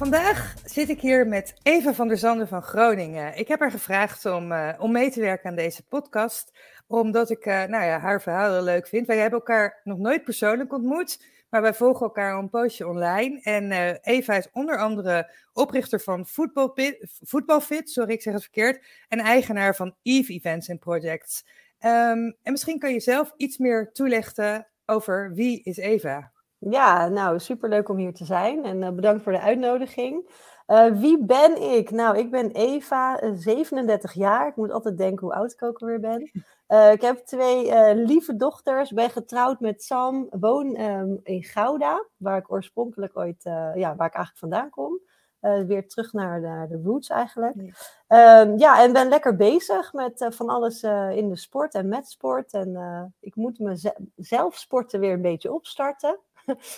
Vandaag zit ik hier met Eva van der Zanden van Groningen. Ik heb haar gevraagd om, uh, om mee te werken aan deze podcast, omdat ik uh, nou ja, haar verhaal heel leuk vind. Wij hebben elkaar nog nooit persoonlijk ontmoet, maar wij volgen elkaar een poosje online. En uh, Eva is onder andere oprichter van Voetbalfit, sorry, ik zeg het verkeerd, en eigenaar van Eve Events and Projects. Um, en misschien kan je zelf iets meer toelichten over wie is Eva? Ja, nou, superleuk om hier te zijn en uh, bedankt voor de uitnodiging. Uh, wie ben ik? Nou, ik ben Eva, 37 jaar. Ik moet altijd denken hoe oud ik ook alweer ben. Uh, ik heb twee lieve dochters, ben getrouwd met Sam, woon um, in Gouda, waar ik oorspronkelijk ooit, ja, waar ik eigenlijk vandaan kom. weer terug naar de, de roots eigenlijk. Ja. Um, ja, en ben lekker bezig met van alles in de sport en met sport. En ik moet mezelf sporten weer een beetje opstarten.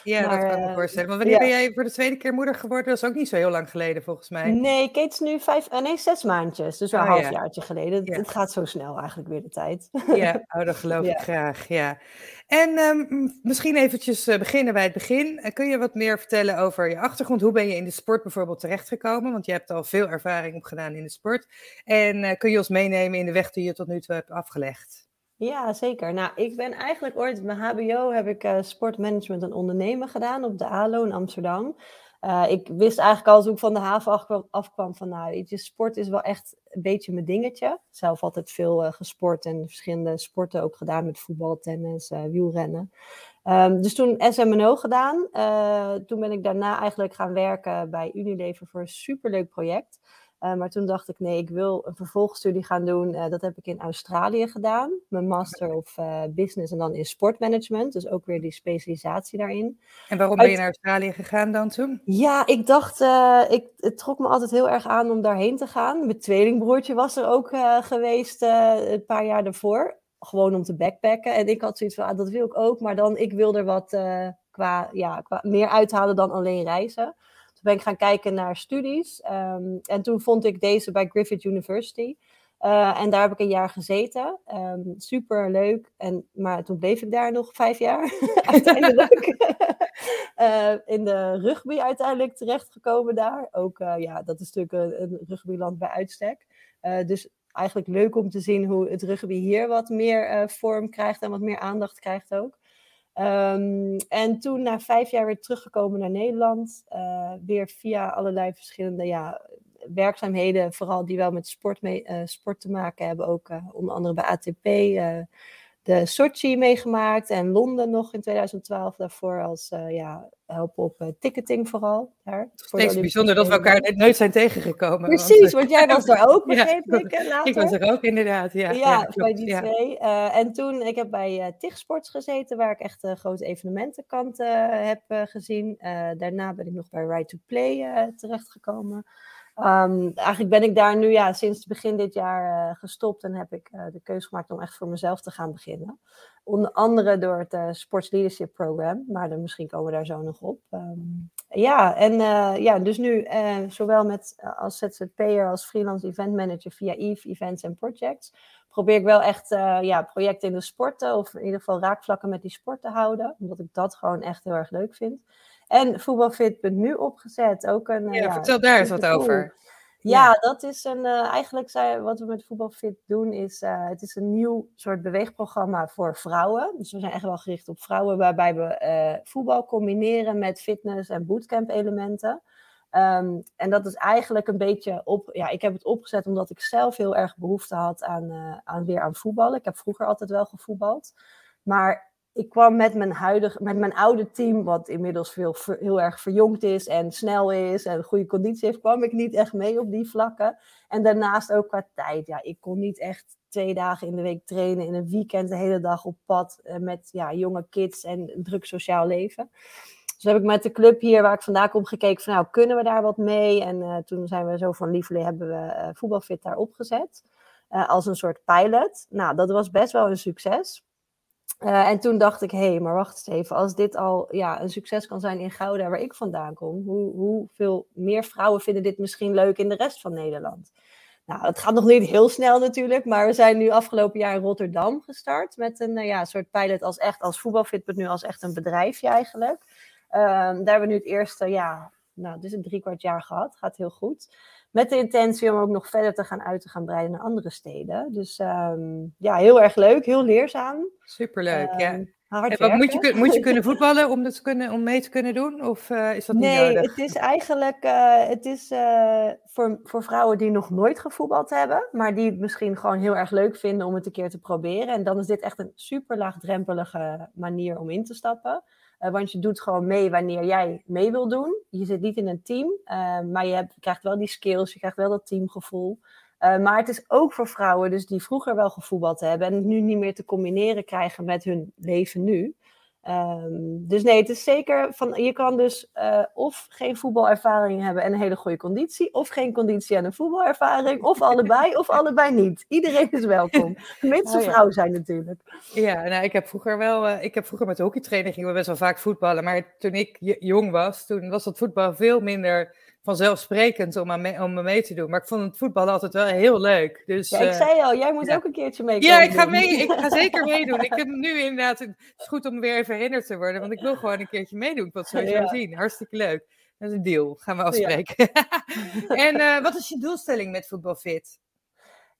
Ja, maar, dat kan ik me voorstellen. Want wanneer ja. ben jij voor de tweede keer moeder geworden? Dat is ook niet zo heel lang geleden, volgens mij. Nee, Kate is nu vijf, uh, nee, zes maandjes. Dus wel een oh, halfjaartje ja. geleden. Ja. Het gaat zo snel eigenlijk weer de tijd. Ja, oh, dat geloof ik graag, ja. En um, misschien eventjes uh, beginnen bij het begin. Uh, kun je wat meer vertellen over je achtergrond? Hoe ben je in de sport bijvoorbeeld terechtgekomen? Want je hebt al veel ervaring opgedaan in de sport. En kun je ons meenemen in de weg die je tot nu toe hebt afgelegd? Ja, zeker. Nou, ik ben eigenlijk ooit, mijn HBO heb ik uh, sportmanagement en ondernemen gedaan op de ALO in Amsterdam. Uh, ik wist eigenlijk al toen ik van de haven afkwam, van, nou, sport is wel echt een beetje mijn dingetje. Zelf altijd veel uh, gesport en verschillende sporten ook gedaan met voetbal, tennis, wielrennen. Um, dus toen SMNO gedaan. toen ben ik daarna eigenlijk gaan werken bij Unilever voor een superleuk project. Uh, maar toen dacht ik, nee, ik wil een vervolgstudie gaan doen. Uh, dat heb ik in Australië gedaan. Mijn master of uh, business en dan in sportmanagement. Dus ook weer die specialisatie daarin. En waarom ben je naar Australië gegaan dan toen? Ja, ik dacht, ik, het trok me altijd heel erg aan om daarheen te gaan. Mijn tweelingbroertje was er ook geweest een paar jaar daarvoor. Gewoon om te backpacken. En ik had zoiets van, ah, dat wil ik ook. Maar dan, ik wil er wat qua, ja, qua meer uithalen dan alleen reizen ben ik gaan kijken naar studies. Um, en toen vond ik deze bij Griffith University. Uh, en daar heb ik een jaar gezeten. Um, super leuk. En, maar toen bleef ik daar nog vijf jaar. uiteindelijk. uh, in de rugby uiteindelijk terechtgekomen daar. Ook, uh, ja, dat is natuurlijk een, een rugbyland bij uitstek. dus eigenlijk leuk om te zien hoe het rugby hier wat meer vorm krijgt en wat meer aandacht krijgt ook. Um, en toen na vijf jaar weer teruggekomen naar Nederland. Uh, weer via allerlei verschillende ja, werkzaamheden, vooral die wel met sport, mee, uh, sport te maken hebben. Ook uh, onder andere bij ATP de Sochi meegemaakt en Londen nog in 2012 daarvoor als uh, ja, helpen op uh, ticketing vooral. Daar, Steeds bijzonder dat we elkaar nooit zijn tegengekomen. Precies, want, want jij was er ook, begreep ja, ik. Later. Ik was er ook inderdaad, ja. Ja, ja bij die twee. Uh, en toen, ik heb bij uh, TIG Sports gezeten, waar ik echt grote evenementenkant heb gezien. daarna ben ik nog bij Right to Play terechtgekomen. Um, eigenlijk ben ik daar nu ja, sinds begin dit jaar uh, gestopt en heb ik uh, de keuze gemaakt om echt voor mezelf te gaan beginnen. Onder andere door het uh, Sports Leadership Program, maar dan misschien komen we daar zo nog op. Um, ja, en ja, dus nu zowel met, als ZZP'er als freelance event manager via Eve Events and Projects probeer ik wel echt ja, projecten in de sporten of in ieder geval raakvlakken met die sport te houden, omdat ik dat gewoon echt heel erg leuk vind. En voetbalfit.nu opgezet. Ook een, ja, ja, vertel daar eens wat over. Ja, ja, dat is een, uh, eigenlijk wat we met Voetbalfit doen, is uh, het is een nieuw soort beweegprogramma voor vrouwen. Dus we zijn echt wel gericht op vrouwen, waarbij we uh, voetbal combineren met fitness en bootcamp elementen. Um, en dat is eigenlijk een beetje op. Ja, ik heb het opgezet omdat ik zelf heel erg behoefte had aan, aan weer aan voetballen. Ik heb vroeger altijd wel gevoetbald. Maar ik kwam met mijn, huidige, met mijn oude team, wat inmiddels veel, heel erg verjongd is en snel is en goede conditie heeft, kwam ik niet echt mee op die vlakken. En daarnaast ook qua tijd. Ja, ik kon niet echt twee dagen in de week trainen, in een weekend de hele dag op pad uh, met ja, jonge kids en druk sociaal leven. Dus heb ik met de club hier waar ik vandaan kom gekeken van nou, kunnen we daar wat mee? En uh, toen zijn we zo van liefde hebben we uh, voetbalfit daar opgezet. als een soort pilot. Nou, dat was best wel een succes. Uh, en toen dacht ik, hé, hey, maar wacht eens even. Als dit al ja, een succes kan zijn in Gouda, waar ik vandaan kom, hoe, hoeveel meer vrouwen vinden dit misschien leuk in de rest van Nederland? Nou, het gaat nog niet heel snel natuurlijk, maar we zijn nu afgelopen jaar in Rotterdam gestart met een uh, ja, soort pilot als echt, als voetbalfit, nu als echt een bedrijfje eigenlijk. Uh, daar hebben we nu het eerste, ja, nou, is een drie kwart jaar gehad, gaat heel goed. Met de intentie om ook nog verder te gaan uit te gaan breiden naar andere steden. Dus um, ja, heel erg leuk, heel leerzaam. Superleuk, uh, ja. Hard wat, moet, je, moet je kunnen voetballen om, dat te kunnen, om mee te kunnen doen? Of uh, is dat niet nodig? Nee, het is eigenlijk uh, het is, uh, voor, voor vrouwen die nog nooit gevoetbald hebben, maar die het misschien gewoon heel erg leuk vinden om het een keer te proberen. En dan is dit echt een super laagdrempelige manier om in te stappen. Uh, want je doet gewoon mee wanneer jij mee wil doen. Je zit niet in een team, uh, maar je, hebt, krijgt wel die skills, je krijgt wel dat teamgevoel. Uh, maar het is ook voor vrouwen dus die vroeger wel gevoetbald hebben en het nu niet meer te combineren krijgen met hun leven nu. Um, dus nee, het is zeker van je kan dus uh, of geen voetbalervaring hebben en een hele goede conditie, of geen conditie en een voetbalervaring, of allebei, of allebei niet. Iedereen is welkom. Mits ze oh, ja. vrouw zijn natuurlijk. Ja, nou, ik heb vroeger wel, uh, ik heb vroeger met de hockeytraining gingen we best wel vaak voetballen, maar toen ik jong was, toen was dat voetbal veel minder vanzelfsprekend om, mee, om me mee te doen. Maar ik vond het voetballen altijd wel heel leuk. Dus, ja, ik uh, zei al, jij moet ja. ook een keertje mee. Ja, ik ga, mee, ik ga zeker meedoen. Ik heb nu inderdaad, het is goed om weer even herinnerd te worden, want ik wil gewoon een keertje meedoen. Ik wil het sowieso ja. zien. Hartstikke leuk. Dat is een deal. Gaan we afspreken. en uh, wat is je doelstelling met Voetbalfit?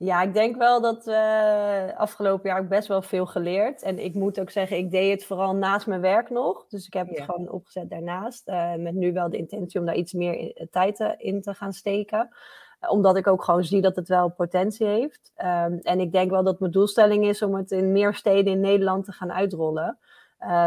Ja, ik denk wel dat uh, afgelopen jaar ook best wel veel geleerd. En ik moet ook zeggen, ik deed het vooral naast mijn werk nog. Dus ik heb het ja. gewoon opgezet daarnaast. Uh, met nu wel de intentie om daar iets meer in, tijd in te gaan steken. Uh, omdat ik ook gewoon zie dat het wel potentie heeft. Um, en ik denk wel dat mijn doelstelling is om het in meer steden in Nederland te gaan uitrollen.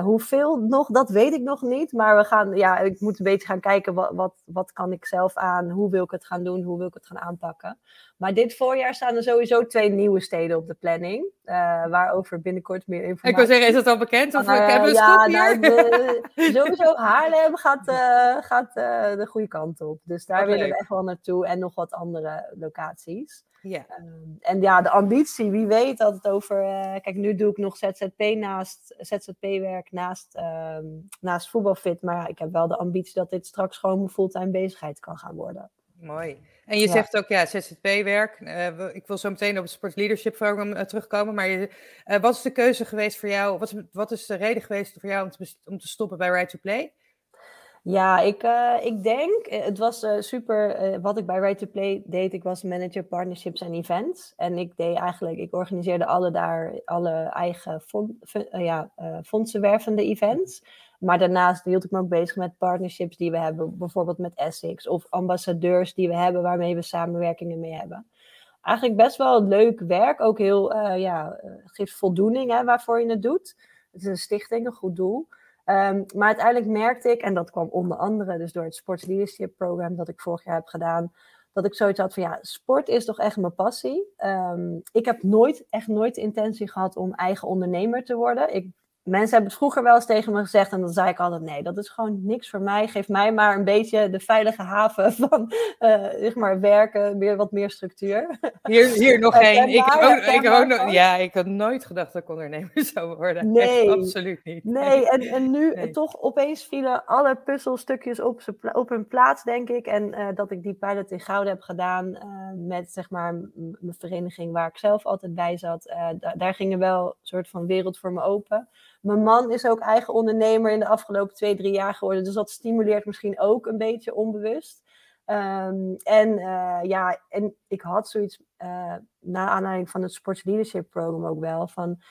Hoeveel nog, dat weet ik nog niet. Maar we gaan, ja, ik moet een beetje gaan kijken wat, wat, wat kan ik zelf aan, hoe wil ik het gaan doen, hoe wil ik het gaan aanpakken. Maar dit voorjaar staan er sowieso twee nieuwe steden op de planning, uh, waarover binnenkort meer informatie. Ik wil zeggen, is dat al bekend? Of uh, hebben we ja, nou, de, sowieso Haarlem gaat, uh, gaat de goede kant op. Dus daar willen we echt wel naartoe en nog wat andere locaties. Ja. Um, en ja, de ambitie, wie weet dat het over. Kijk, nu doe ik nog ZZP naast ZZP-werk naast, um, naast voetbalfit. Maar ik heb wel de ambitie dat dit straks gewoon mijn fulltime bezigheid kan gaan worden. Mooi. En je ja. zegt ook, ja, ZZP-werk. Uh, ik wil zo meteen op het Sport Leadership Program uh, terugkomen. Maar je, uh, wat is de keuze geweest voor jou? Wat is, wat is de reden geweest voor jou om te, om te stoppen bij Right to Play? Ja, ik, ik denk, het was super, wat ik bij Right to Play deed, ik was manager partnerships en events. En ik deed eigenlijk, ik organiseerde alle daar, alle eigen fond, ja, fondsenwervende events. Maar daarnaast hield ik me ook bezig met partnerships die we hebben, bijvoorbeeld met Essex of ambassadeurs die we hebben waarmee we samenwerkingen mee hebben. Eigenlijk best wel leuk werk, ook heel, ja, geeft voldoening hè, waarvoor je het doet. Het is een stichting, een goed doel. Um, maar uiteindelijk merkte ik, en dat kwam onder andere dus door het Sports Leadership Program dat ik vorig jaar heb gedaan, dat ik zoiets had van ja, sport is toch echt mijn passie. Um, ik heb nooit, echt nooit de intentie gehad om eigen ondernemer te worden. Ik mensen hebben het vroeger wel eens tegen me gezegd en dan zei ik altijd nee, dat is gewoon niks voor mij. Geef mij maar een beetje de veilige haven van uh, zeg maar werken, weer wat meer structuur. Hier, hier nog. Ik, ook, ik ook nog, ja, ik had nooit gedacht dat ik ondernemer zou worden. Nee, Echt, absoluut niet. Nee, en, en nu nee. toch opeens vielen alle puzzelstukjes op, op hun plaats, denk ik. En uh, dat ik die pilot in Gouden heb gedaan uh, met zeg maar mijn vereniging waar ik zelf altijd bij zat. daar gingen wel een soort van wereld voor me open. Mijn man is ook eigen ondernemer in de afgelopen twee, drie jaar geworden. Dus dat stimuleert misschien ook een beetje onbewust. Um, en uh, ja, en ik had zoiets uh, na aanleiding van het Sports Leadership Program ook wel van.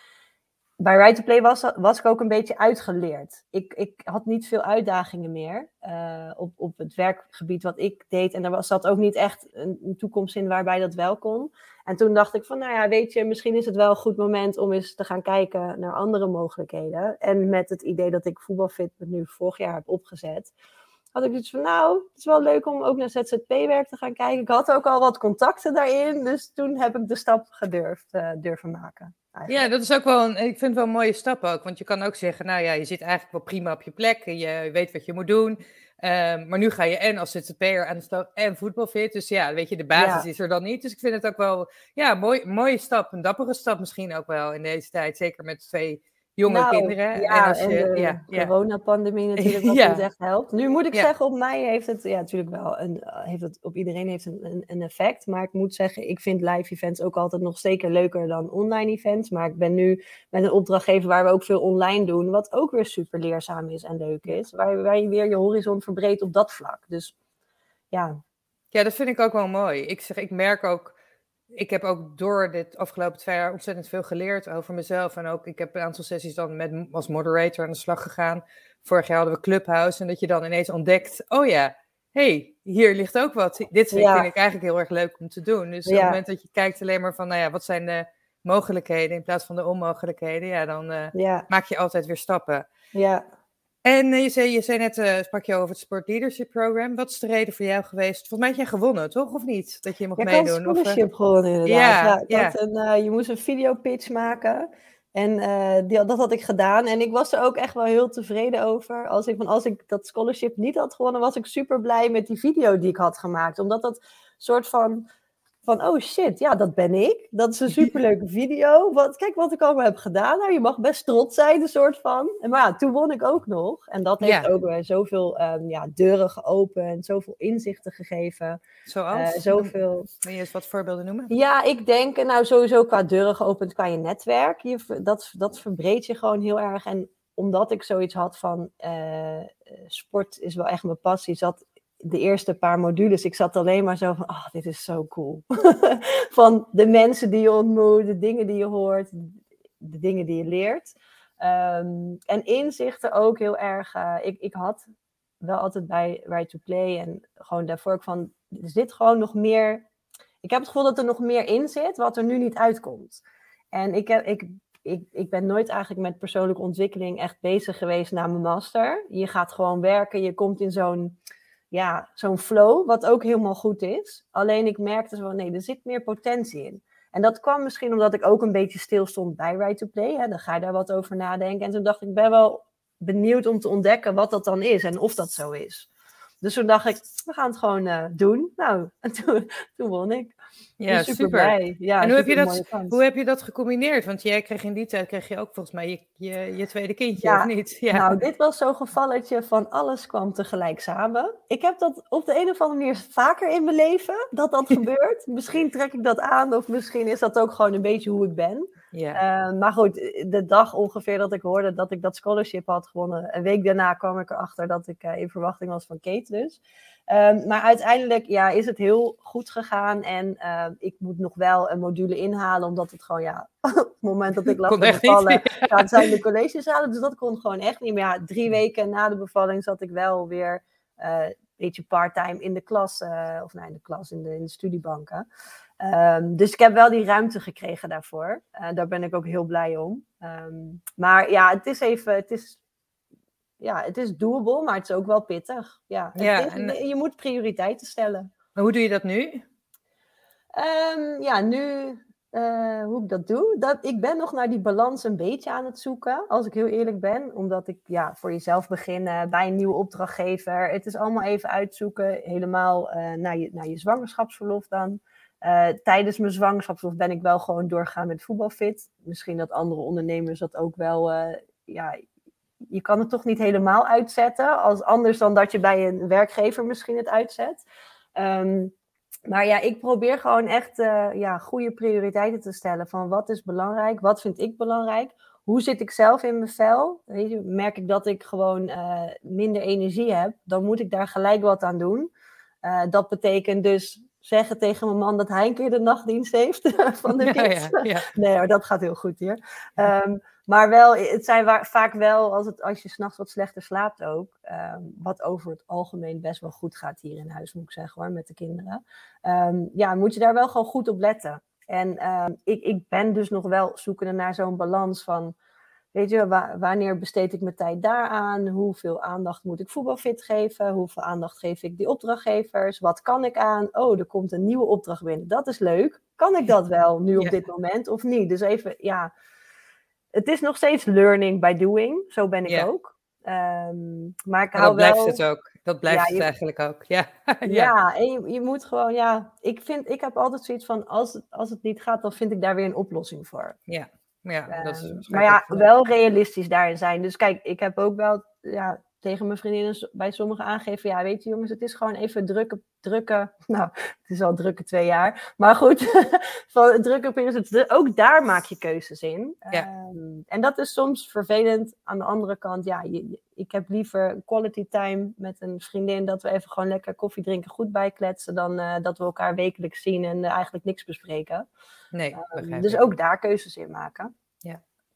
Bij Right to Play was, was ik ook een beetje uitgeleerd. Ik, ik had niet veel uitdagingen meer uh, op, op het werkgebied wat ik deed. En er was, zat ook niet echt een, een, toekomst in waarbij dat wel kon. En toen dacht ik van, nou ja, weet je, misschien is het wel een goed moment om eens te gaan kijken naar andere mogelijkheden. En met het idee dat ik voetbalfit nu vorig jaar heb opgezet, had ik dus van, nou, het is wel leuk om ook naar ZZP-werk te gaan kijken. Ik had ook al wat contacten daarin, dus toen heb ik de stap gedurfd uh, durven maken. Ja, dat is ook wel een, ik vind het wel een mooie stap ook. Want je kan ook zeggen, nou ja, je zit eigenlijk wel prima op je plek. Je weet wat je moet doen. Um, maar nu ga je en als ZZP'er aan de slag en voetbalfit. Dus ja, weet je, de basis is er dan niet. Dus ik vind het ook wel, ja, mooi, mooie stap. Een dappere stap misschien ook wel in deze tijd. Zeker met twee jonge nou, kinderen. Ja, en, als je, de ja, coronapandemie natuurlijk, wat ja. echt helpt. Nu moet ik zeggen, op mij heeft het, ja, natuurlijk wel, een, heeft het, op iedereen heeft een, een, een, effect. Maar ik moet zeggen, ik vind live events ook altijd nog zeker leuker dan online events. Maar ik ben nu met een opdrachtgever waar we ook veel online doen, wat ook weer super leerzaam is en leuk is. Waar, waar je weer je horizon verbreedt op dat vlak. Dus ja. Ja, dat vind ik ook wel mooi. Ik zeg, ik merk ook ik heb ook door dit afgelopen twee jaar ontzettend veel geleerd over mezelf. En ook, ik heb een aantal sessies dan met, als moderator aan de slag gegaan. Vorig jaar hadden we Clubhouse en dat je dan ineens ontdekt, oh ja, hey, hier ligt ook wat. Dit vind ik eigenlijk heel erg leuk om te doen. Dus op het moment dat je kijkt alleen maar van, nou ja, wat zijn de mogelijkheden in plaats van de onmogelijkheden, ja, dan uh, maak je altijd weer stappen. Ja. En uh, je, zei, je zei net, uh, sprak je over het Sport Leadership Program. Wat is de reden voor jou geweest? Volgens mij heb jij gewonnen, toch? Of niet? Dat je mocht ja, meedoen? Ik had scholarship of, gewonnen, inderdaad. Ja, ja. Een, je moest een videopitch maken. En die, dat had ik gedaan. En ik was er ook echt wel heel tevreden over. Als ik, van, als ik dat scholarship niet had gewonnen, was ik super blij met die video die ik had gemaakt. Omdat dat soort van van, oh shit, ja, dat ben ik. Dat is een superleuke video. Wat, kijk wat ik allemaal heb gedaan. Nou, je mag best trots zijn, een soort van. En, maar ja, toen won ik ook nog. En dat heeft ook weer zoveel um, ja, deuren geopend, zoveel inzichten gegeven. Zoals? Uh, zoveel... Wil je eens wat voorbeelden noemen? Ja, ik denk, nou sowieso qua deuren geopend qua je netwerk. Je, dat, dat verbreedt je gewoon heel erg. En omdat ik zoiets had van, uh, sport is wel echt mijn passie, zat de eerste paar modules, ik zat alleen maar zo van, oh, dit is zo cool. van de mensen die je ontmoet, de dingen die je hoort, de dingen die je leert. Um, en inzichten ook heel erg. Uh, ik, ik had wel altijd bij Right to Play en gewoon daarvoor ook van, er zit gewoon nog meer. Ik heb het gevoel dat er nog meer in zit, wat er nu niet uitkomt. En ik, heb, ik, ik, ik ben nooit eigenlijk met persoonlijke ontwikkeling echt bezig geweest na mijn master. Je gaat gewoon werken, je komt in zo'n ja, zo'n flow, wat ook helemaal goed is. Alleen ik merkte zo, nee, er zit meer potentie in. En dat kwam misschien omdat ik ook een beetje stil stond bij Right to Play. Hè. Dan ga je daar wat over nadenken. En toen dacht ik, ben wel benieuwd om te ontdekken wat dat dan is en of dat zo is. Dus toen dacht ik, we gaan het gewoon uh, doen. Nou, en toen, toen won ik. Ja, super. Ja, en hoe heb, je dat, hoe heb je dat gecombineerd? Want jij kreeg in die tijd kreeg je ook volgens mij je, je, je tweede kindje, ja, of niet? Ja. Nou, dit was zo'n gevalletje van alles kwam tegelijk samen. Ik heb dat op de een of andere manier vaker in mijn leven, dat dat gebeurt. misschien trek ik dat aan of misschien is dat ook gewoon een beetje hoe ik ben. Ja. Uh, maar goed, de dag ongeveer dat ik hoorde dat ik dat scholarship had gewonnen, een week daarna kwam ik erachter dat ik uh, in verwachting was van Kate dus. Um, maar uiteindelijk ja, is het heel goed gegaan en uh, ik moet nog wel een module inhalen, omdat het gewoon ja, op het moment dat ik lag te bevallen, ja, zijn de colleges halen. Dus dat kon gewoon echt niet meer. Ja, drie weken na de bevalling zat ik wel weer een beetje part-time in de klas, of nee, in de klas, in de, in de studiebanken. Um, dus ik heb wel die ruimte gekregen daarvoor. Uh, daar ben ik ook heel blij om. Um, maar ja, het is even, het is, ja, het is doable, maar het is ook wel pittig. Ja, ja en... je moet prioriteiten stellen. Maar hoe doe je dat nu? Um, ja, nu, uh, hoe ik dat doe, dat, ik ben nog naar die balans een beetje aan het zoeken, als ik heel eerlijk ben. Omdat ik ja, voor jezelf begin bij een nieuwe opdrachtgever. Het is allemaal even uitzoeken, helemaal uh, naar, je, naar je zwangerschapsverlof dan. Uh, tijdens mijn zwangerschap ben ik wel gewoon doorgaan met voetbalfit. Misschien dat andere ondernemers dat ook wel. Ja, je kan het toch niet helemaal uitzetten. Als anders dan dat je bij een werkgever misschien het uitzet. Um, maar ja, ik probeer gewoon echt uh, ja, goede prioriteiten te stellen. Van wat is belangrijk? Wat vind ik belangrijk? Hoe zit ik zelf in mijn vel? Weet je, merk ik dat ik gewoon minder energie heb, dan moet ik daar gelijk wat aan doen. dat betekent dus zeggen tegen mijn man dat hij een keer de nachtdienst heeft van de kids. Ja, ja, nee, dat gaat heel goed hier. Um, Maar wel, het zijn vaak wel, als, het, als je s'nachts wat slechter slaapt ook, ehm, wat over het algemeen best wel goed gaat hier in huis, moet ik zeggen hoor, met de kinderen. Ehm, ja, moet je daar wel gewoon goed op letten. En ehm, ik, ik ben dus nog wel zoekende naar zo'n balans van, weet je, wanneer besteed ik mijn tijd daaraan? Hoeveel aandacht moet ik voetbalfit geven? Hoeveel aandacht geef ik die opdrachtgevers? Wat kan ik aan? Oh, er komt een nieuwe opdracht binnen. Dat is leuk. Kan ik dat wel nu op dit moment of niet? Dus even, ja het is nog steeds learning by doing. Zo ben ik ook. Um, maar ik hou dat wel... blijft het ook. Dat blijft het eigenlijk ook. Ja, ja. ja en je, je, moet gewoon, ja. Ik, vind, ik heb altijd zoiets van: als het, als het niet gaat, dan vind ik daar weer een oplossing voor. Ja, ja dat is. Um, maar ja, wel realistisch daarin zijn. Dus kijk, ik heb ook wel ja, tegen mijn vriendinnen bij sommigen aangegeven: ja, weet je, jongens, het is gewoon even drukke drukke, nou, het is al drukke twee jaar, maar goed, van drukke periodes, ook daar maak je keuzes in. Um, en dat is soms vervelend. Aan de andere kant, ja, je, ik heb liever quality time met een vriendin, dat we even gewoon lekker koffie drinken, goed bijkletsen, dan uh, dat we elkaar wekelijks zien en uh, eigenlijk niks bespreken. Nee, um, dus ook daar keuzes in maken.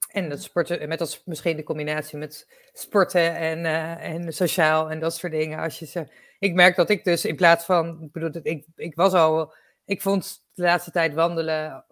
En dat sporten, met als misschien de combinatie met sporten en, uh, en sociaal en dat soort dingen. Als je ze ik merk dat ik dus in plaats van, ik bedoel, ik, ik was al, ik vond de laatste tijd wandelen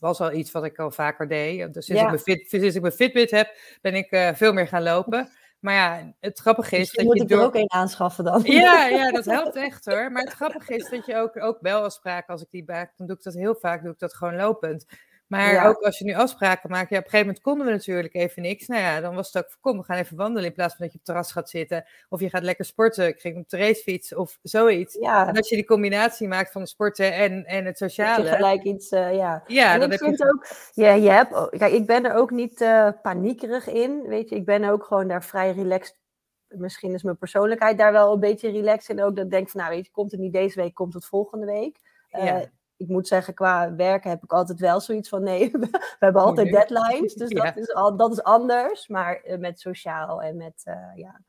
was al iets wat ik al vaker deed. Dus sinds, ik, mijn fit, sinds ik mijn Fitbit heb, ben ik uh, veel meer gaan lopen. Maar ja, het grappige is Misschien dat moet je ik er ook een aanschaffen dan. Ja, ja, dat helpt echt hoor. Maar het grappige is dat je ook, ook belafspraken, als ik die maak, dan doe ik dat heel vaak, doe ik dat gewoon lopend. Maar Ja. ook als je nu afspraken maakt, ja, op een gegeven moment konden we natuurlijk even niks. Nou ja, dan was het ook van, kom, we gaan even wandelen in plaats van dat je op het terras gaat zitten. Of je gaat lekker sporten, ik ging op de racefiets of zoiets. Ja, En als je die combinatie maakt van sporten en, en het dat je sociale. gelijk iets, eh, ja. Ja, en dan ik heb je... vind ook, ja, je hebt, kijk, ik ben er ook niet eh, paniekerig in, weet je. Ik ben ook gewoon daar vrij relaxed. Misschien is mijn persoonlijkheid daar wel een beetje relaxed in. Ook dat ik denk van, nou weet je, komt het niet deze week, komt het volgende week. Eh, Ja. Ik moet zeggen, qua werken heb ik altijd wel zoiets van, nee, we hebben altijd Moeilijk. deadlines. Dus Ja. dat, is al, dat is anders. Maar eh, met sociaal en met, eh, ja...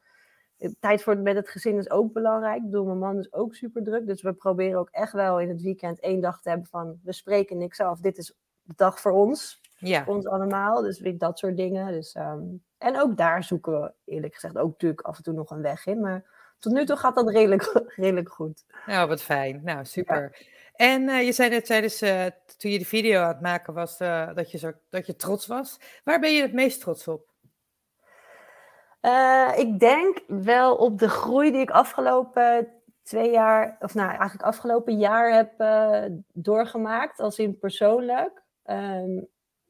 eh, Tijd voor met het gezin is ook belangrijk. Ik bedoel, mijn man is ook super druk. Dus we proberen ook echt wel in het weekend één dag te hebben van... we spreken niks af. Dit is de dag voor ons Ja, ons allemaal. Dus weet dat soort dingen. Dus, ehm, en ook daar zoeken we eerlijk gezegd ook natuurlijk af en toe nog een weg in. Maar tot nu toe gaat dat redelijk, redelijk goed. nou wat fijn. Nou, super. En eh, je zei net tijdens, eh, toen je de video aan het maken was, eh, dat, je zo, dat je trots was. Waar ben je het meest trots op? Ik denk wel op de groei die ik afgelopen twee jaar, of nou eigenlijk afgelopen jaar heb doorgemaakt, als in persoonlijk. Ehm,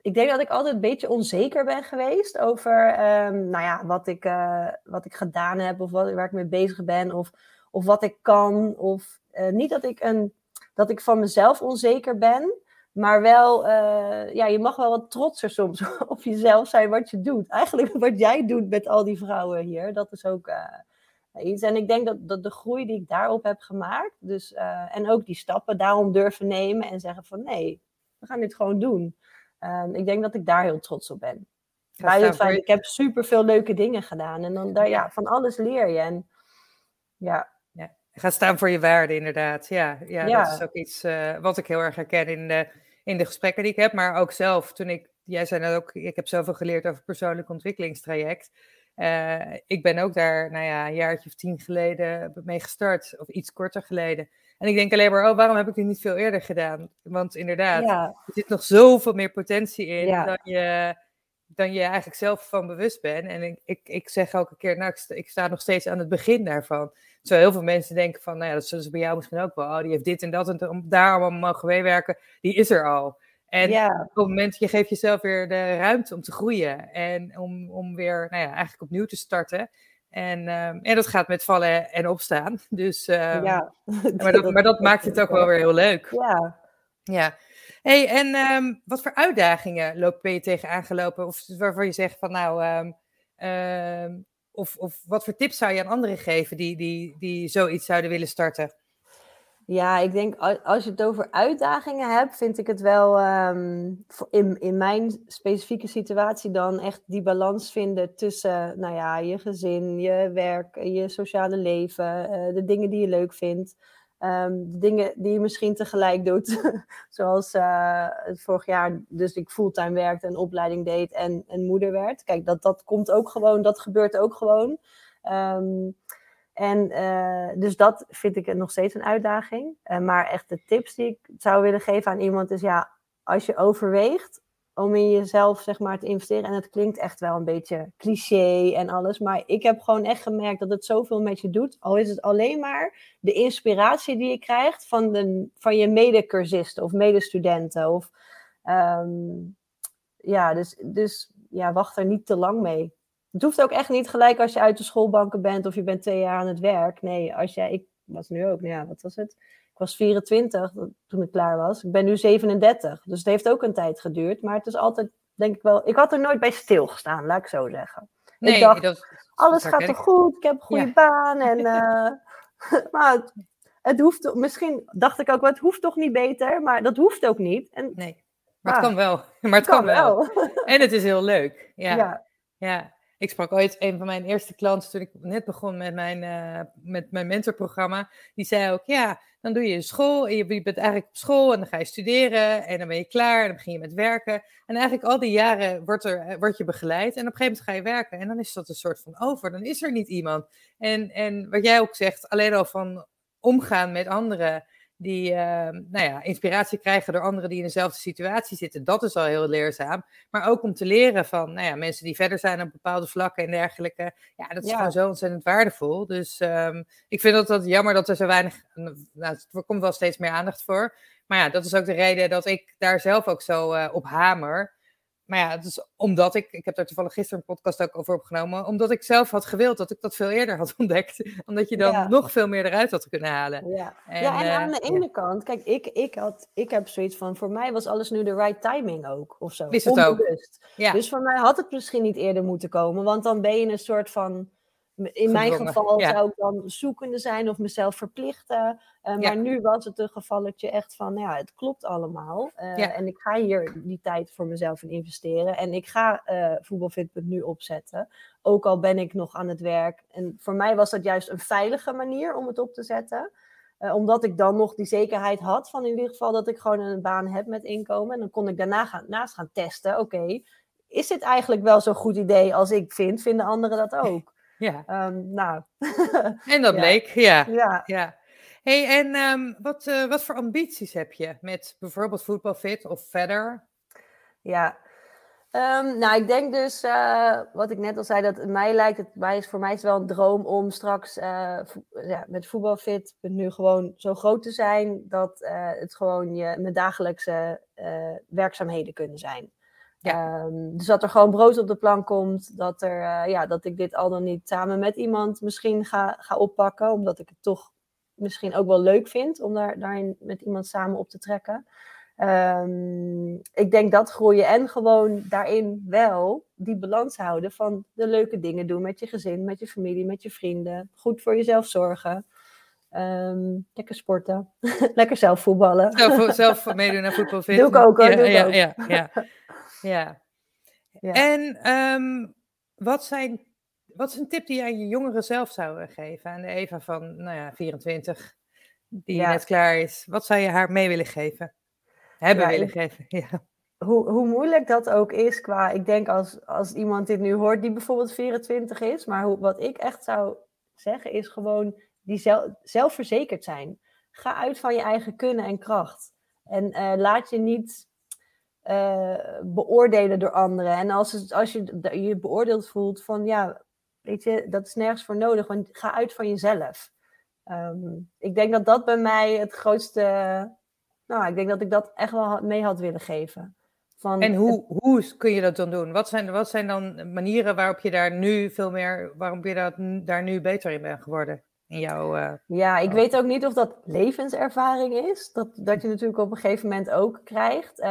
ik denk dat ik altijd een beetje onzeker ben geweest over ehm, nou ja, wat, ik, wat ik gedaan heb of wat, waar ik mee bezig ben of, of wat ik kan. Of niet dat ik, een, dat ik van mezelf onzeker ben, maar wel, eh, ja, je mag wel wat trotser soms op jezelf zijn wat je doet. Eigenlijk wat jij doet met al die vrouwen hier, dat is ook eh, iets. En ik denk dat, dat de groei die ik daarop heb gemaakt, dus, eh, en ook die stappen daarom durven nemen en zeggen van nee, we gaan dit gewoon doen. Ehm, ik denk dat ik daar heel trots op ben. Feit, ik heb super veel leuke dingen gedaan. En dan daar, ja, van alles leer je. En ja, Ga staan voor je waarde, inderdaad. Ja, ja, Ja. dat is ook iets eh, wat ik heel erg herken in de, in de gesprekken die ik heb. Maar ook zelf, toen ik, jij zei net ook, ik heb zoveel geleerd over persoonlijk ontwikkelingstraject. Eh, ik ben ook daar, nou ja, een jaartje of tien geleden mee gestart, of iets korter geleden. En ik denk alleen maar, oh, waarom heb ik dit niet veel eerder gedaan? Want inderdaad, ja, er zit nog zoveel meer potentie in Ja. dan, je, dan je eigenlijk zelf van bewust bent. En ik, ik, ik zeg elke keer, nou, ik sta, ik sta nog steeds aan het begin daarvan. Terwijl heel veel mensen denken van, nou ja, dat zullen ze bij jou misschien ook wel. Oh, die heeft dit en dat en om daar allemaal mogen meewerken. Die is er al. En ja, op het moment, je geeft jezelf weer de ruimte om te groeien. En om, om weer, nou ja, eigenlijk opnieuw te starten. En, ehm, en dat gaat met vallen en opstaan. Dus, ehm, ja. maar, dat, maar dat maakt het ook wel weer heel leuk. Ja, Ja. Hey, en ehm, wat voor uitdagingen loop, ben je tegen aangelopen? Of waarvan je zegt van nou, ehm, ehm, of, of wat voor tips zou je aan anderen geven die, die, die zoiets zouden willen starten? Ja, ik denk als je het over uitdagingen hebt, vind ik het wel in, in mijn specifieke situatie dan echt die balans vinden tussen nou ja, je gezin, je werk, je sociale leven, eh, de dingen die je leuk vindt. Ehm, de dingen die je misschien tegelijk doet. Zoals uh, vorig jaar, dus ik fulltime werkte en opleiding deed en, moeder werd. Kijk, dat, dat komt ook gewoon, dat gebeurt ook gewoon. Ehm, en uh, dus dat vind ik nog steeds een uitdaging. Uh, maar echt de tips die ik zou willen geven aan iemand is ja, als je overweegt om in jezelf zeg maar te investeren. En het klinkt echt wel een beetje cliché en alles. Maar ik heb gewoon echt gemerkt dat het zoveel met je doet. Al is het alleen maar de inspiratie die je krijgt van, de, van je medecursisten of medestudenten. Of, um, ja, dus, dus ja, wacht er niet te lang mee. Het hoeft ook echt niet gelijk als je uit de schoolbanken bent of je bent twee jaar aan het werk. Nee, als jij, ik was nu ook, nou ja, wat was het? Ik was 24 toen ik klaar was. Ik ben nu 37. Dus het heeft ook een tijd geduurd. Maar het is altijd, denk ik wel... Ik had er nooit bij stilgestaan, laat ik zo zeggen. Nee, ik dacht, dat, alles gaat er goed. Ik heb een goede Ja. baan. En, uh, maar het, het hoeft... Misschien dacht ik ook wel, het hoeft toch niet beter. Maar dat hoeft ook niet. En nee. Maar het Ah. kan wel. Maar het kan, wel. En het is heel leuk. Ja. ja. Ja, ik sprak ooit een van mijn eerste klanten toen ik net begon met mijn, eh, met mijn mentorprogramma. Die zei ook, ja, dan doe je school en je, bent eigenlijk op school en dan ga je studeren en dan ben je klaar en dan begin je met werken. En eigenlijk al die jaren wordt, er, eh, word je begeleid en op een gegeven moment ga je werken en dan is dat een soort van over. Dan is er niet iemand. En, en wat jij ook zegt, alleen al van omgaan met anderen die uh, nou ja, inspiratie krijgen door anderen die in dezelfde situatie zitten. Dat is al heel leerzaam. Maar ook om te leren van nou ja, mensen die verder zijn op bepaalde vlakken en dergelijke. Ja, dat is Ja. gewoon zo ontzettend waardevol. Dus um, ik vind dat, dat jammer dat er zo weinig... Nou, er komt wel steeds meer aandacht voor. Maar ja, dat is ook de reden dat ik daar zelf ook zo uh, op hamer. Maar ja, het is omdat ik, ik heb daar toevallig gisteren een podcast ook over opgenomen, omdat ik zelf had gewild dat ik dat veel eerder had ontdekt. Omdat je dan Ja. nog veel meer eruit had kunnen halen. Ja. En, ja, en eh, aan de ja. ene kant, kijk, ik, ik, had, ik heb zoiets van, voor mij was alles nu de right timing ook, of zo. Is het ook. Onbewust. Ja. Dus voor mij had het misschien niet eerder moeten komen, want dan ben je een soort van, in mijn geval ja. zou ik dan zoekende zijn of mezelf verplichten. Uh, Ja. Maar nu was het een gevalletje echt van, nou ja, het klopt allemaal. Uh, Ja. En ik ga hier die tijd voor mezelf in investeren. En ik ga uh, voetbalfit.nu opzetten. Ook al ben ik nog aan het werk. En voor mij was dat juist een veilige manier om het op te zetten. Uh, omdat ik dan nog die zekerheid had van in ieder geval dat ik gewoon een baan heb met inkomen. En dan kon ik daarna gaan, naast gaan testen. Oké, okay, is dit eigenlijk wel zo'n goed idee als ik vind? Vinden anderen dat ook? Ja. Um, nou. en dat bleek, ja. Ja. ja. hey, en um, wat, uh, wat voor ambities heb je met bijvoorbeeld voetbalfit of verder? Ja, um, nou ik denk dus, uh, wat ik net al zei, dat mij lijkt het, mij is, voor mij is het wel een droom om straks uh, vo ja, met voetbalfit nu gewoon zo groot te zijn dat uh, het gewoon je, mijn dagelijkse werkzaamheden kunnen zijn. Ja. Um, dus dat er gewoon brood op de plank komt. Dat, er, uh, ja, dat ik dit al dan niet samen met iemand misschien ga, ga oppakken. Omdat ik het toch misschien ook wel leuk vind om daar, daarin met iemand samen op te trekken. Um, ik denk dat groeien en gewoon daarin wel die balans houden van de leuke dingen doen met je gezin, met je familie, met je vrienden. Goed voor jezelf zorgen. Um, lekker sporten. lekker zelf voetballen. Zelf, zelf meedoen aan voetbalfit. Doe ik ook hoor. Ja, doe ik ja, ook. ja, ja, ja. Ja. En um, wat, zijn, wat is een tip die aan je jongeren zelf zou geven? Aan de Eva van nou ja, 24, die Ja. net klaar is. Wat zou je haar mee willen geven? Hebben Ja, willen geven, ja. hoe, hoe moeilijk dat ook is qua, ik denk als, als iemand dit nu hoort die bijvoorbeeld 24 is, maar hoe, wat ik echt zou zeggen is gewoon die zelf, zelfverzekerd zijn. Ga uit van je eigen kunnen en kracht. En eh, laat je niet eh, beoordelen door anderen. En als, het, als je je beoordeeld voelt van ja, weet je, dat is nergens voor nodig, want ga uit van jezelf. Ehm, ik denk dat dat bij mij het grootste, nou, ik denk dat ik dat echt wel mee had willen geven. Van En hoe, hoe kun je dat dan doen? Wat zijn, wat zijn dan manieren waarop je daar nu veel meer, waarom je dat, daar nu beter in bent geworden? In jouw, eh, Ja, ik Oh. weet ook niet of dat levenservaring is. Dat, dat je natuurlijk op een gegeven moment ook krijgt. Eh,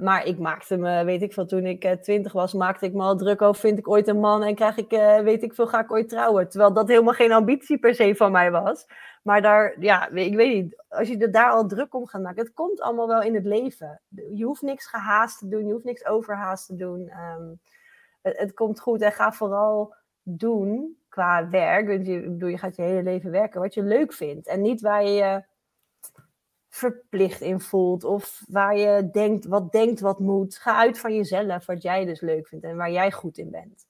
maar ik maakte me, weet ik veel, toen ik eh, twintig was, maakte ik me al druk over, vind ik ooit een man en krijg ik, eh, weet ik veel, ga ik ooit trouwen. Terwijl dat helemaal geen ambitie per se van mij was. Maar daar, ja, ik weet niet, als je er daar al druk om gaat maken, het komt allemaal wel in het leven. Je hoeft niks gehaast te doen, je hoeft niks overhaast te doen. Ehm, het, het komt goed en ga vooral doen qua werk. Want je, bedoel, je gaat je hele leven werken wat je leuk vindt. En niet waar je je verplicht in voelt. Of waar je denkt, wat denkt wat moet. Ga uit van jezelf, wat jij dus leuk vindt en waar jij goed in bent.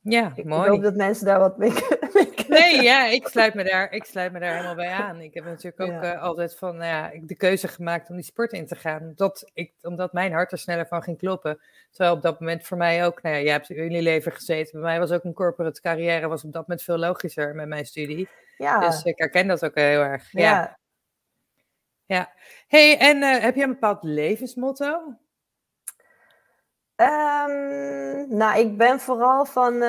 Ja, ik, mooi. Ik hoop dat mensen daar wat mee, mee Nee, ja, ik sluit, me daar, ik sluit me daar helemaal bij aan. Ik heb natuurlijk ook uh, altijd van, nou ja, de keuze gemaakt om die sport in te gaan. Dat ik, omdat mijn hart er sneller van ging kloppen. Terwijl op dat moment voor mij ook, nou ja, jij hebt in jullie leven gezeten. Bij mij was ook een corporate carrière, was op dat moment veel logischer met mijn studie. Ja. Dus ik herken dat ook heel erg. Ja. Ja. ja. hey, en uh, heb je een bepaald levensmotto? Um, nou, ik ben vooral van.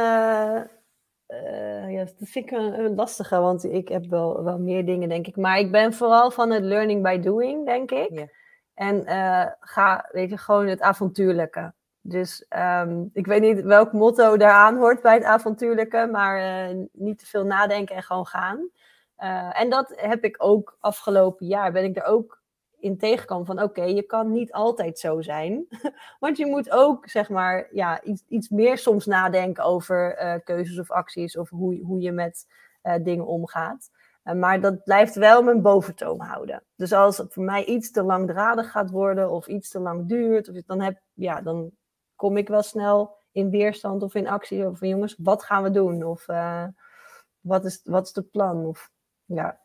Uh, uh, ja, dat vind ik een, een, lastige, want ik heb wel, wel meer dingen, denk ik. Maar ik ben vooral van het learning by doing, denk ik. En uh, ga, weet je, gewoon het avontuurlijke. Dus um, ik weet niet welk motto daaraan hoort bij het avontuurlijke, maar niet te veel nadenken en gewoon gaan. en dat heb ik ook afgelopen jaar, ben ik er ook in tegenkomen van oké, je kan niet altijd zo zijn. Want je moet ook, zeg maar, ja, iets, iets meer soms nadenken over uh, keuzes of acties of hoe, hoe je met uh, dingen omgaat. Uh, maar dat blijft wel mijn boventoon houden. Dus als het voor mij iets te langdradig gaat worden of iets te lang duurt, of dan, heb, ja, dan kom ik wel snel in weerstand of in actie. Of van jongens, wat gaan we doen? Of wat, is, wat is het plan? Of ja,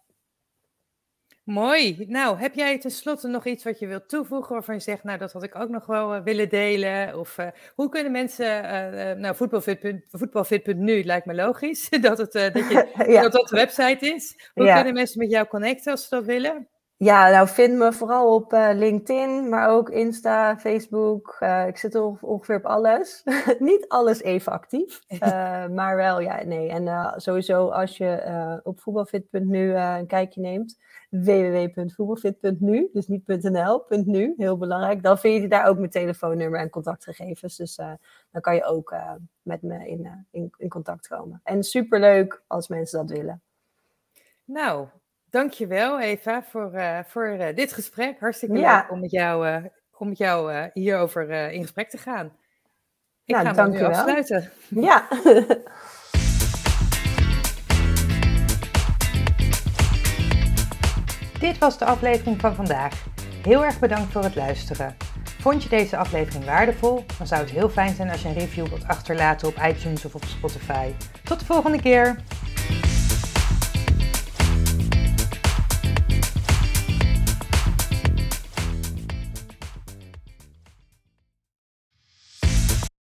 Mooi. Nou, heb jij tenslotte nog iets wat je wilt toevoegen waarvan je zegt, nou, dat had ik ook nog wel uh, willen delen? Of uh, hoe kunnen mensen, uh, nou, voetbalfit.nu voetbalfit lijkt me logisch, dat, het, dat, je, ja. dat dat de website is. Hoe ja. kunnen mensen met jou connecten als ze dat willen? Ja, nou vind me vooral op uh, LinkedIn, maar ook Insta, Facebook. Uh, ik zit ongeveer op alles. Niet alles even actief, uh, maar wel, ja, nee. En sowieso als je op voetbalfit.nu een kijkje neemt, www.voetbalfit.nu, dus niet .nl, .nu, heel belangrijk. Dan vind je daar ook mijn telefoonnummer en contactgegevens. Dus dan kan je ook met me in, in, in contact komen. En superleuk als mensen dat willen. Nou, Dankjewel Eva voor, uh, voor uh, dit gesprek. Hartstikke ja. leuk om met jou, uh, om met jou hierover in gesprek te gaan. Ik nou, ga hem nu afsluiten. Ja. dit was de aflevering van vandaag. Heel erg bedankt voor het luisteren. Vond je deze aflevering waardevol? Dan zou het heel fijn zijn als je een review wilt achterlaten op iTunes of op Spotify. Tot de volgende keer!